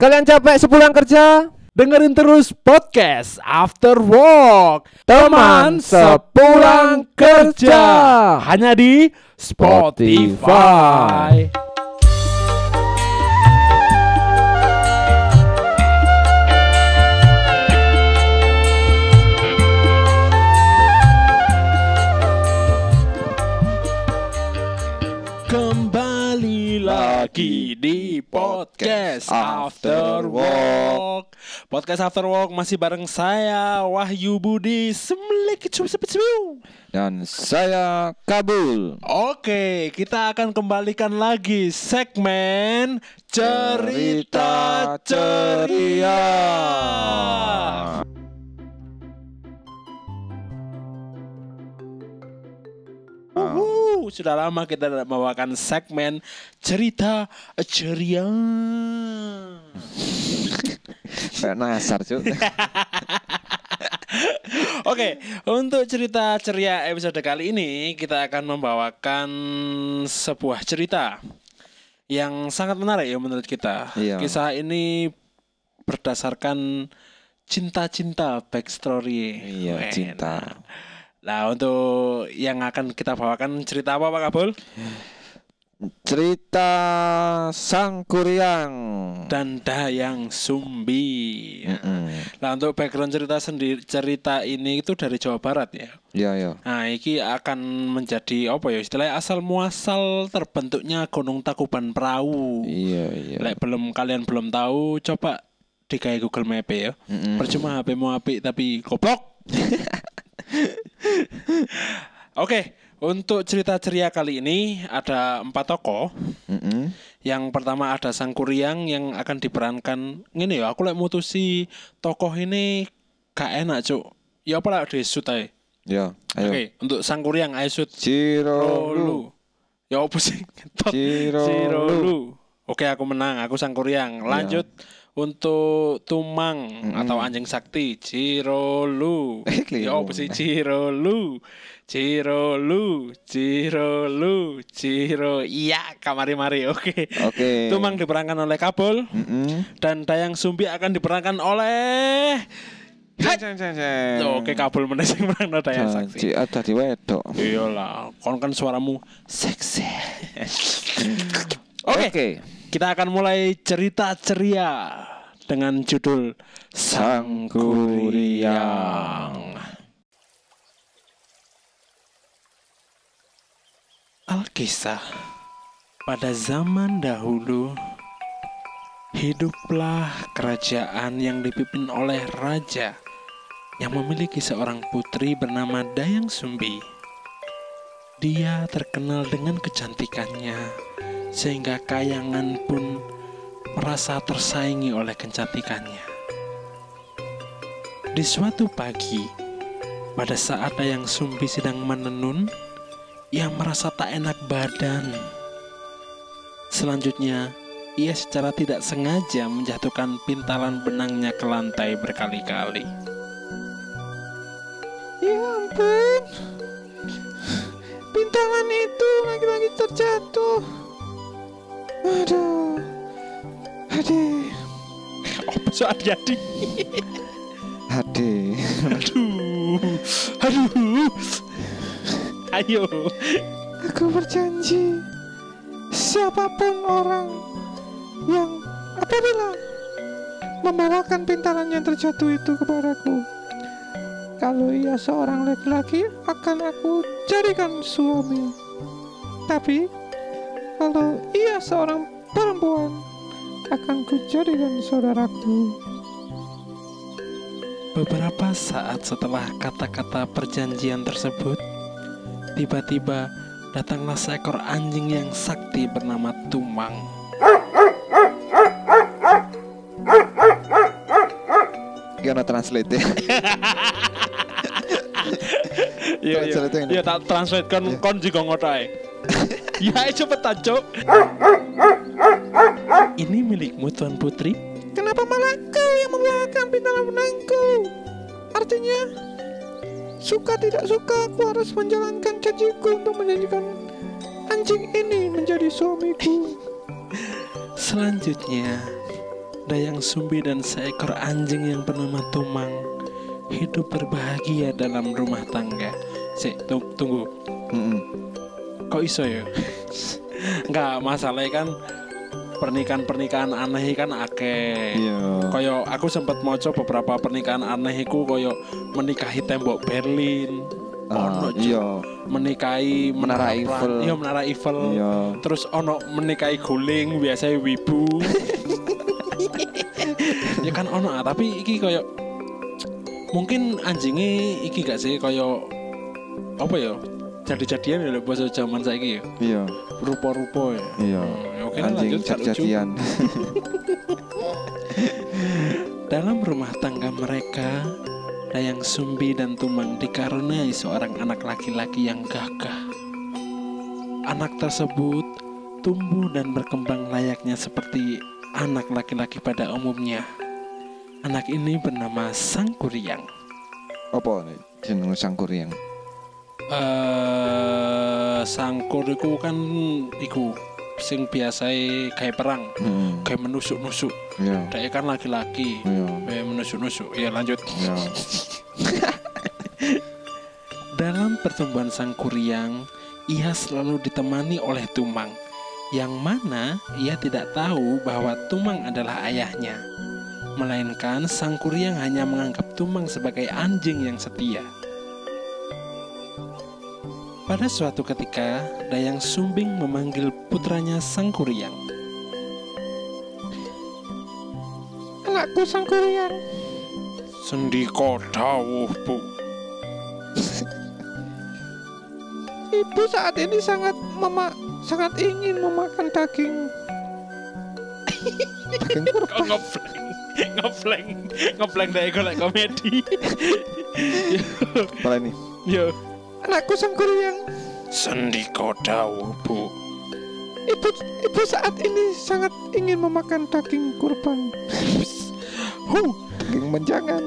Kalian capek sepulang kerja? Dengerin terus podcast After Work Teman sepulang kerja. Hanya di Spotify Kembali di podcast After Work. Podcast After Work masih bareng saya Wahyu Budi Semlik. Dan saya Kabul. Oke, kita akan kembalikan lagi segmen cerita ceria. Uhu, sudah lama kita tidak membawakan segmen cerita ceria. Kayak nasar, Cuk. Oke, untuk cerita ceria episode kali ini kita akan membawakan sebuah cerita yang sangat menarik ya menurut kita. Iya. Kisah ini berdasarkan cinta-cinta backstory. Iya, Wena. cinta. Nah, untuk yang akan kita bawakan cerita apa Pak Kabul? Cerita Sang Kuryang. Dan Dayang Sumbi. Mm-mm. Nah, untuk background cerita sendiri cerita ini itu dari Jawa Barat ya. Iya, iya. Nah, iki akan menjadi apa ya istilahnya asal muasal terbentuknya Gunung Takuban Perahu. Iya, iya. Lek belum kalian belum tahu, coba digawe Google Map ya. Mm-mm. Percuma HP mau apik tapi goblok. Oke, untuk cerita ceria kali ini ada empat tokoh. Mm-mm. Yang pertama ada Sang Kuryang yang akan diperankan ngene ya, aku lek mutusi tokoh ini gak enak, Cuk. Ya apa lah desut ae. Ya, ayo. Oke, untuk Sang Kuryang ayo sut. Cirolu. Rolu. Ya apa sih? Cirolu. Cirolu. Oke, aku menang. Aku sang kuryang. Lanjut untuk Tumang atau Anjing Sakti, Cirolu. Eh, keliru. ya apa sih Cirolu? Cirolu, Cirolu, Ciro. Iya, kamari-mari. Oke. Oke. Tumang diperankan oleh Kabul Mm-mm. dan Dayang Sumbi akan diperankan oleh. Oke, Kabul meneh sing meranno Dayang Sakti. Janji ada di wedok. Iyalah, kon kan suaramu seksi. Oke, Oke. Kita akan mulai cerita ceria dengan judul Sang. Kuryang. Alkisah Pada zaman dahulu Hiduplah kerajaan yang dipimpin oleh raja yang memiliki seorang putri bernama Dayang Sumbi. Dia terkenal dengan kecantikannya, sehingga kayangan pun merasa tersaingi oleh kecantikannya. Di suatu pagi, pada saat Dayang Sumbi sedang menenun, ia merasa tak enak badan. Selanjutnya, ia secara tidak sengaja menjatuhkan pintalan benangnya ke lantai berkali-kali. Ya ampun. Pintalan itu lagi-lagi terjatuh. Aduh. Aduh. Oh, so adik-adik. Aduh. Aduh. Aduh. Ayo. Aku berjanji siapa pun orang yang apabila membawakan pintalan yang terjatuh itu kepadaku kalau ia seorang laki-laki akan aku jadikan suami tapi kalau ia seorang perempuan akan ku jadikan saudaraku Beberapa saat setelah kata-kata perjanjian tersebut, tiba-tiba datanglah seekor anjing yang sakti bernama Tumang. gimana translate ya Iya, iya. Iya, tak translate kon kon juga ngotai. Ya, cepetan, Cok. Ini milikmu, Tuan Putri. Kenapa malah kau yang membawakan pintalan benangku? Artinya, suka tidak suka aku harus menjalankan janjiku untuk menjanjikan anjing ini menjadi suamiku. Selanjutnya, Dayang Sumbi dan seekor anjing yang bernama Tumang hidup berbahagia dalam rumah tangga. Sik, tung- tunggu. Mm-mm. Kok iso ya? Enggak, masalahnya kan pernikahan-pernikahan aneh kan akeh. Iya. Koyo aku sempat maca beberapa pernikahan aneh iku koyo menikahi tembok Berlin. Ah, Ono, Cuk. iya. menikahi Menara Plan- Eiffel. Iya, menara Eiffel. Iya. Terus ono menikahi guling biasanya wibu. ya kan ono ah, tapi iki koyo mungkin anjingnya iki gak sih koyo apa ya? Jadi-jadian ya lho bahasa zaman saiki ya. Iya. Rupa-rupa ya. Iya. Hmm, oke lanjut, jadi-jadian. Dalam rumah tangga mereka, Dayang Sumbi dan Tumang dikaruniai seorang anak laki-laki yang gagah. Anak tersebut tumbuh dan berkembang layaknya seperti anak laki-laki pada umumnya. Anak ini bernama Sangkuriang. Apa? Jeneng sangkuriang. Eh, Sangkur iku kan iku sing biasa kayak perang, Hmm. kayak menusuk-nusuk. Iya. Dia kan laki-laki, Iya. kayak menusuk-nusuk. Ya lanjut. Iya. Dalam pertumbuhan sang kuriang, ia selalu ditemani oleh Tumang, yang mana ia tidak tahu bahwa Tumang adalah ayahnya. Melainkan sang kuriang hanya menganggap Tumang sebagai anjing yang setia. Pada suatu ketika, Dayang Sumbing memanggil putranya sang kuriang. Anakku sang kurian. Sendiko dawuh, Bu. Ibu saat ini sangat mema sangat ingin memakan daging. Daging kurban. ngeflank, ngeflank, ngeflank dari golek komedi. Apa ini? Yo. Anakku sang kurian. Sendiko dawuh, Bu. Ibu ibu saat ini sangat ingin memakan daging kurban. Hu, Daging menjangan.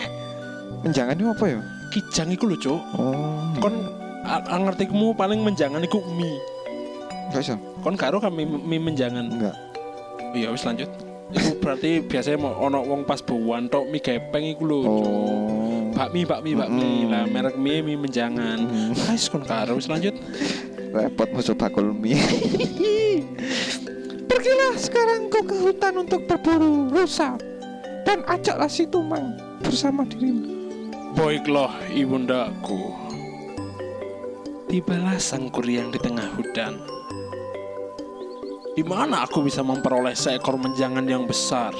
menjangan itu apa ya? kijang iku lho, Cuk. Oh. Kon a- ngertimu paling menjangan iku mie. Enggak. Kon karo kami mie menjangan. Enggak. Iya, wis lanjut. Iku berarti biasanya mau ono wong pas buwan tok mie gepeng iku lho. Oh. Bakmi, bakmi, bakmi. Mm. Lah merek mie mie menjangan. Hmm. Guys, kon karo wis lanjut. Repot musuh bakul mie. Pergilah sekarang kau ke hutan untuk berburu rusa dan ajaklah si Tumang bersama dirimu. Baiklah, ibundaku. Tibalah sang kuryang di tengah hutan. Di mana aku bisa memperoleh seekor menjangan yang besar?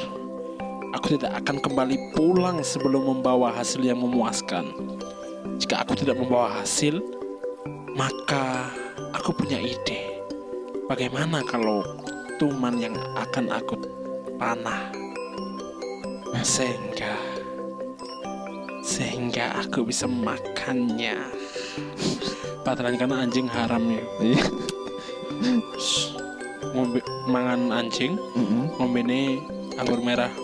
Aku tidak akan kembali pulang sebelum membawa hasil yang memuaskan. Jika aku tidak membawa hasil, maka aku punya ide. Bagaimana kalau tuman yang akan aku panah? Sehingga sehingga aku bisa makannya. Pataran karena anjing haram ya. Iya. Ngombe mangan anjing, Mm-mm. ngombene anggur merah.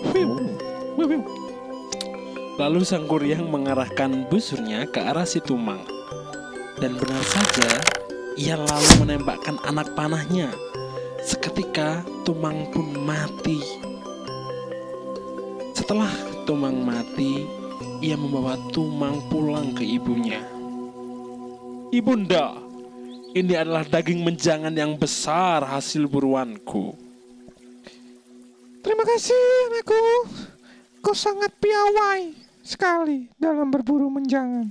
Lalu sang kuryang mengarahkan busurnya ke arah si Tumang. Dan benar saja, ia lalu menembakkan anak panahnya. Seketika Tumang pun mati. Setelah Tumang mati, ia membawa Tumang pulang ke ibunya. Ibunda, ini adalah daging menjangan yang besar hasil buruanku. Terima kasih anakku. Kau sangat piawai sekali dalam berburu menjangan.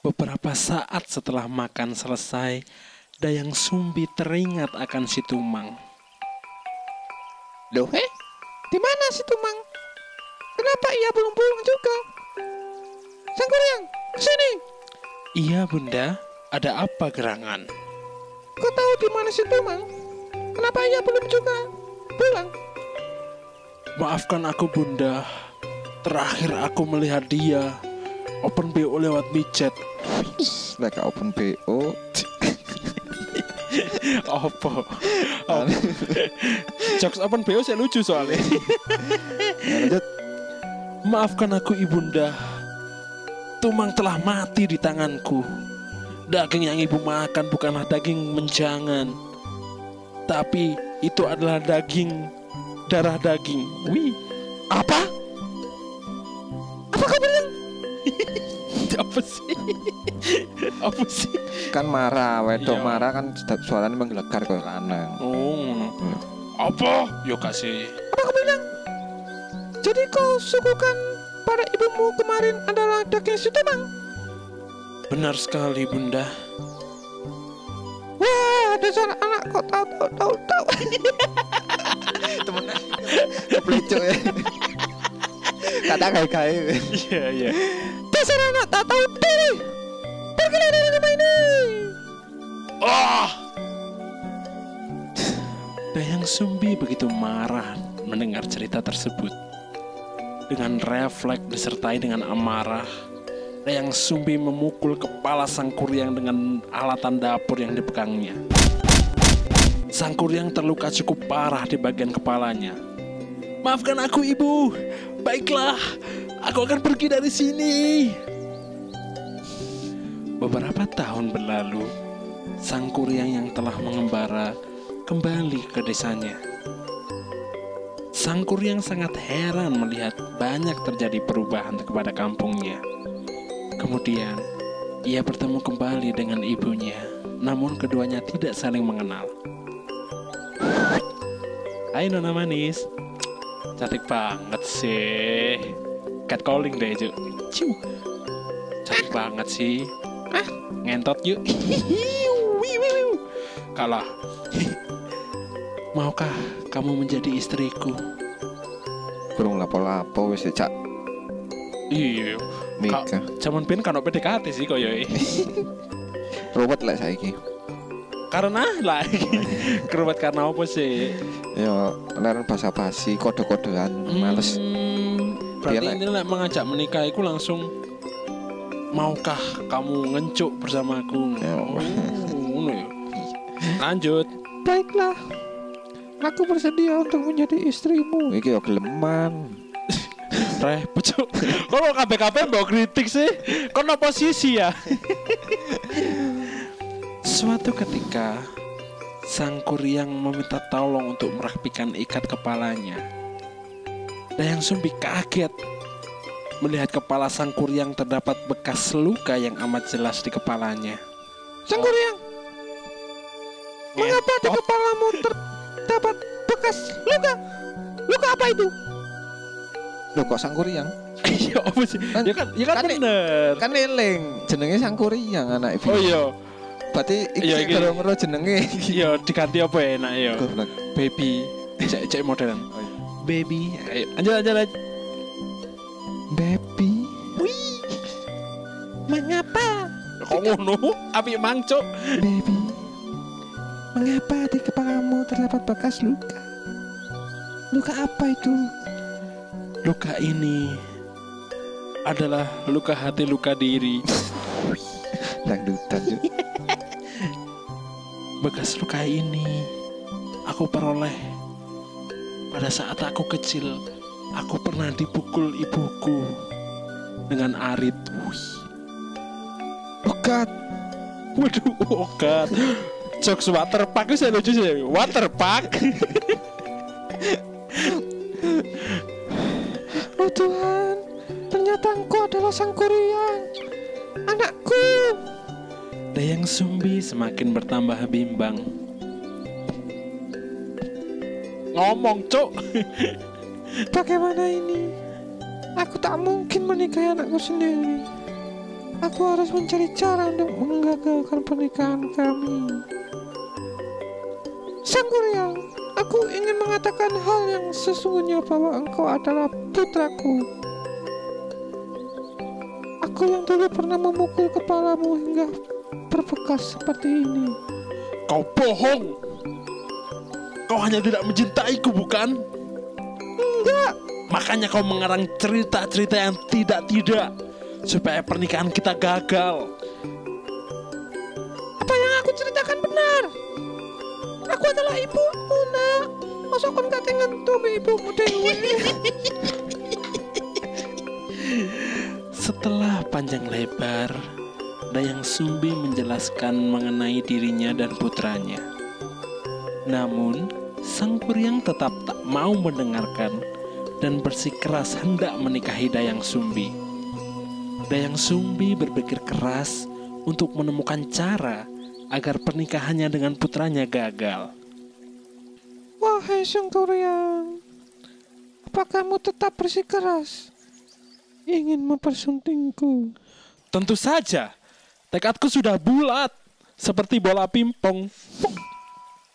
Beberapa saat setelah makan selesai, Dayang Sumbi teringat akan si Tumang. Loh, eh? Di mana si Tumang? Kenapa ia belum pulang juga? Sang Kuryang, ke sini. Iya bunda, ada apa gerangan? Kau tahu di mana si Tumang? Kenapa ia belum juga pulang? Maafkan aku bunda, terakhir aku melihat dia open BO lewat micet. Lek open BO. Apa? Oh. Jokes open BO saya lucu soalnya. Ya, lanjut. Maafkan aku ibunda Tumang telah mati di tanganku Daging yang ibu makan bukanlah daging menjangan Tapi itu adalah daging darah daging. Wih, Apa? Apa kau bilang? apa sih? apa sih? Kan marah, wedok Iya. marah kan suaranya menggelegar kok lanang. Oh. Hmm. apa? Yo kasih. Apa kau bilang? Jadi kau suguhkan pada ibumu kemarin adalah daging sitomang? Benar sekali, Bunda. Wah, dasar anak kau tahu tahu tahu tahu. Temen keplecok ya. Kata kai-kai. Iya, iya. Dasar anak tak tahu diri. Pergilah dari rumah ini. Ah! Dayang Sumbi begitu marah mendengar cerita tersebut. Dengan refleks disertai dengan amarah, Dayang Sumbi memukul kepala Sang Kuryang dengan alatan dapur yang dipegangnya. Sang Kuryang terluka cukup parah di bagian kepalanya. Maafkan aku ibu, baiklah, aku akan pergi dari sini. Beberapa tahun berlalu, sang kuryang yang telah mengembara kembali ke desanya. Sang kuryang sangat heran melihat banyak terjadi perubahan kepada kampungnya. Kemudian, ia bertemu kembali dengan ibunya, namun keduanya tidak saling mengenal. Hai Nona Manis, cantik banget sih. Catcalling deh, Cuk. Ciu. Cantik banget sih. Ah, ngentot yuk. Kalah. Maukah kamu menjadi istriku? Kurung lapo-lapo wis cak Iya. nikah. Cuman pin kan PDKT sih koyo Ruwet lek saiki. Karena lah kerubat karena apa sih? Ya, leren basa-basi, kode-kodean, males. Hmm, berarti Iya, ini lah mengajak menikah itu langsung maukah kamu ngencuk bersamaku? Ya. Oh, ngono ya. Lanjut. Baiklah. Aku bersedia untuk menjadi istrimu. Iki yo geleman. Reh, pucuk. Kalau KBKP mau kritik sih, kono posisi ya. Suatu ketika, sang kuryang meminta tolong untuk merapikan ikat kepalanya. Dayang Sumbi kaget melihat kepala sang kuryang terdapat bekas luka yang amat jelas di kepalanya. Sang Kuryang, mengapa di kepalamu terdapat bekas luka? Luka apa itu? Loh kok sangkuriang? Iya, apa sih? Ya kan, ya kan, kan- bener. Kan eling, jenenge sangkuriang anak ibu. Oh iya, Berarti iki iki. karo jenenge. iya diganti apa ya enak ya? Goblok. Baby, cek cek modern. Oh, iya. Baby, ayo lanjut lanjut lanjut. Baby. Mengapa? Kok ngono? Api mangcuk. Baby. Mengapa di kepalamu terdapat bekas luka? Luka apa itu? Luka ini adalah luka hati luka diri. Dangdutan. Bekas luka ini aku peroleh pada saat aku kecil. Aku pernah dipukul ibuku dengan arit. Wih. Oh God. Waduh, oh God. Jokes waterpark saya lucu sih. Waterpark. Oh Tuhan, ternyata engkau adalah sang kuryang. Anakku. Dayang Sumbi semakin bertambah bimbang. Ngomong, Cuk. Bagaimana ini? Aku tak mungkin menikahi anakku sendiri. Aku harus mencari cara untuk menggagalkan pernikahan kami. Sang Kuryang, aku ingin mengatakan hal yang sesungguhnya bahwa engkau adalah putraku. Aku yang dulu pernah memukul kepalamu hingga berbekas seperti ini. Kau bohong. Kau hanya tidak mencintaiku, bukan? Enggak, Makanya kau mengarang cerita-cerita yang tidak-tidak supaya pernikahan kita gagal. apa yang aku ceritakan benar. Aku adalah ibumu, nak. Masa kon gak ngentu be ibumu dewe? Setelah panjang lebar, Dayang Sumbi menjelaskan mengenai dirinya dan putranya. Namun, Sang Kuryang tetap tak mau mendengarkan dan bersikeras hendak menikahi Dayang Sumbi. Dayang Sumbi berpikir keras untuk menemukan cara agar pernikahannya dengan putranya gagal. Wahai Sang Kuryang, apa kamu tetap bersikeras ingin mempersuntingku? Tentu saja, tekadku sudah bulat seperti bola pimpong.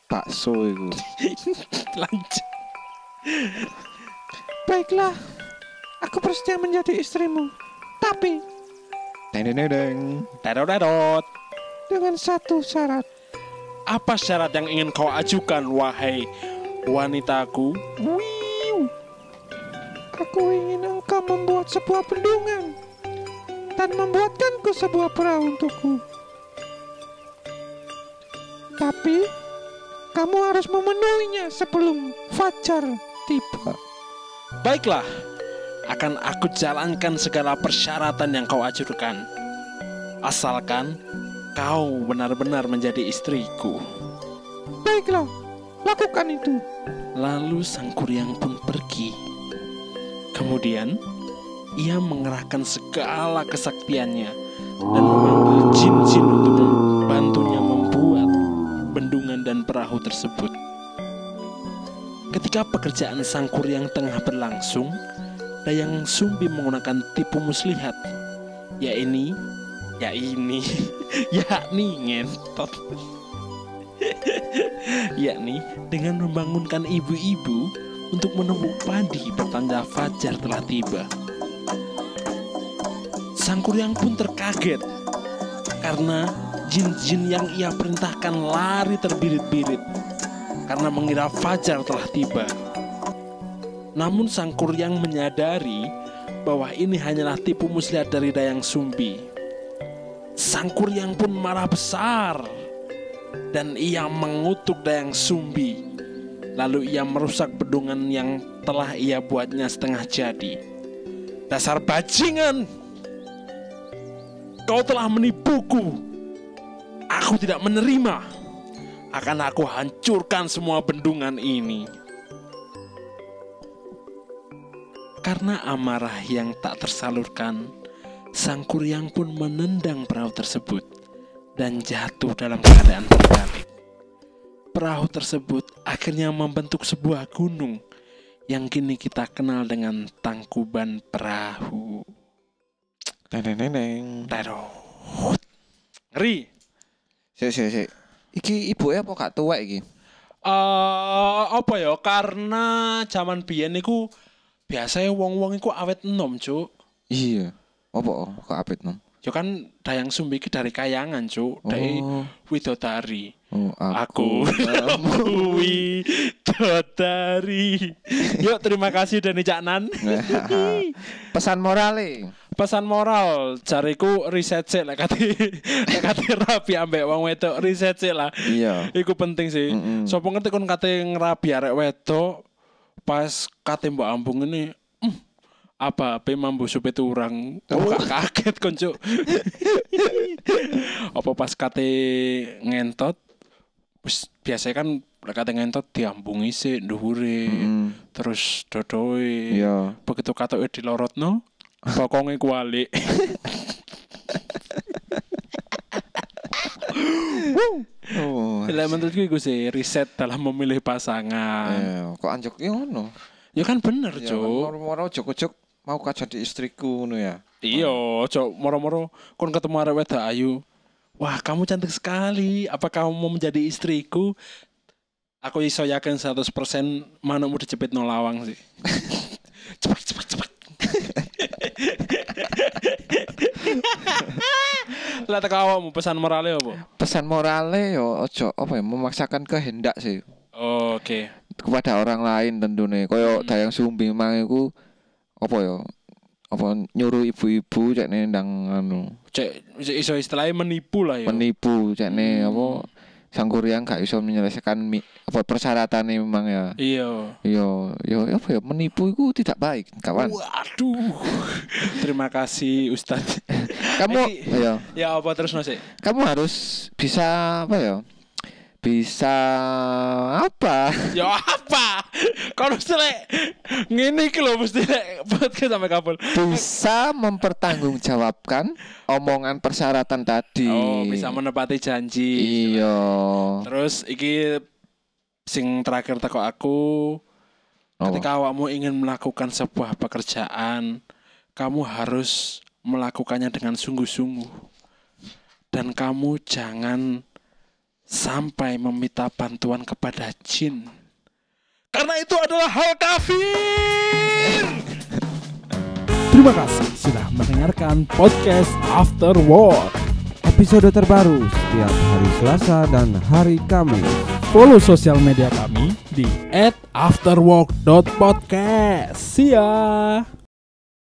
Bakso itu. Lanjut. Baiklah, aku bersedia menjadi istrimu. Tapi Deng deng deng dengan satu syarat. Apa syarat yang ingin kau ajukan, wahai wanitaku? Wiu. Aku ingin engkau membuat sebuah bendungan dan membuatkanku sebuah perahu untukku. Tapi kamu harus memenuhinya sebelum fajar tiba. Baiklah, akan aku jalankan segala persyaratan yang kau ajukan. Asalkan kau benar-benar menjadi istriku. Baiklah, lakukan itu. Lalu sang kuryang pun pergi. Kemudian, ia mengerahkan segala kesaktiannya dan memanggil jin-jin untuk membantunya membuat bendungan dan perahu tersebut. Ketika pekerjaan sang kuryang tengah berlangsung, Dayang Sumbi menggunakan tipu muslihat, ya ini, ya ini, yakni ngentot yakni dengan membangunkan ibu-ibu untuk menemuk padi pertanda fajar telah tiba. Sang kuryang pun terkaget karena jin-jin yang ia perintahkan lari terbirit-birit karena mengira fajar telah tiba. Namun sang kuryang menyadari bahwa ini hanyalah tipu muslihat dari Dayang Sumbi. Sang kuryang pun marah besar dan ia mengutuk Dayang Sumbi. Lalu ia merusak bendungan yang telah ia buatnya setengah jadi. Dasar bajingan! Kau telah menipuku. Aku tidak menerima. Akan aku hancurkan semua bendungan ini. Karena amarah yang tak tersalurkan, sang kuryang pun menendang perahu tersebut dan jatuh dalam keadaan terbalik. Perahu tersebut akhirnya membentuk sebuah gunung yang kini kita kenal dengan Tangkuban Perahu. Deng deng. Tadot. Ngeri. Sik sik sik. Iki ibuke apa gak tuwek iki? Eh apa ya? Karena zaman biyen niku biasanya wong-wong iku awet enom, Cuk. Iya. Apa kok apit nom? Ya kan Dayang Sumbi iki dari Kayangan, Cuk. Dari Oh, Widodari. oh Aku kamu. Widodari. Yuk terima kasih Dani Caknan. Pesan morale. Pesan moral jariku riset sih lah kate lek kate rapi ambek wong wedok riset sih lah. Iya. Iku penting sih. Mm-mm. Sopo ngerti kon kate ngerabi arek wedok pas kate mbok ambung ini "Hmm, apa pe mambu supe turang oh. kaget kon cuk apa pas kate ngentot biasanya kan kate ngentot diambungi sih dhuwure Mm-mm. terus dodoe Iya. begitu katoke dilorotno bokonge kualik Oh. Lah menurutku iku sih riset dalam memilih pasangan. Eh, kok anjuk ki ngono? Ya kan bener, Ya, Cuk. Moro-moro jok-jok mau kah jadi istriku ngono ya. Iya, Cuk, moro-moro kon ketemu arek wedok ayu. Wah, kamu cantik sekali. Apa kamu mau menjadi istriku? Aku iso yakin 100% manukmu dijepit no lawang sih. cepet, cepet, cepet. Lah teko awakmu pesan morale apa? Pesan morale yo ojo apa ya memaksakan kehendak sih Oke. kepada orang lain tentunya. Koyo Hmm. Dayang Sumbi mang iku apa ya? Apa nyuruh ibu-ibu cek ndang anu Cek iso istilahnya menipu lah ya. menipu cek Hmm. apa sang kuryang gak iso menyelesaikan mi, apa persyaratannya memang ya. Iya. Yo yo apa ya menipu itu tidak baik kawan. Waduh. Terima kasih Ustadz. Kamu Iki- ya ya apa terus nasi? kamu harus bisa apa ya bisa apa? Ya apa? Kalau mesti lek ngene iki lho mesti lek podcast sampai kabel. Bisa mempertanggungjawabkan omongan persyaratan tadi. Oh, bisa menepati janji. Iya. Terus iki sing terakhir teko aku Apa? ketika awakmu ingin melakukan sebuah pekerjaan, kamu harus melakukannya dengan sungguh-sungguh. Dan kamu jangan sampai meminta bantuan kepada jin. Karena itu adalah hal kafir. Terima kasih sudah mendengarkan podcast After Work. Episode terbaru setiap hari Selasa dan hari Kamis. Follow sosial media kami di @afterwork.podcast. See ya.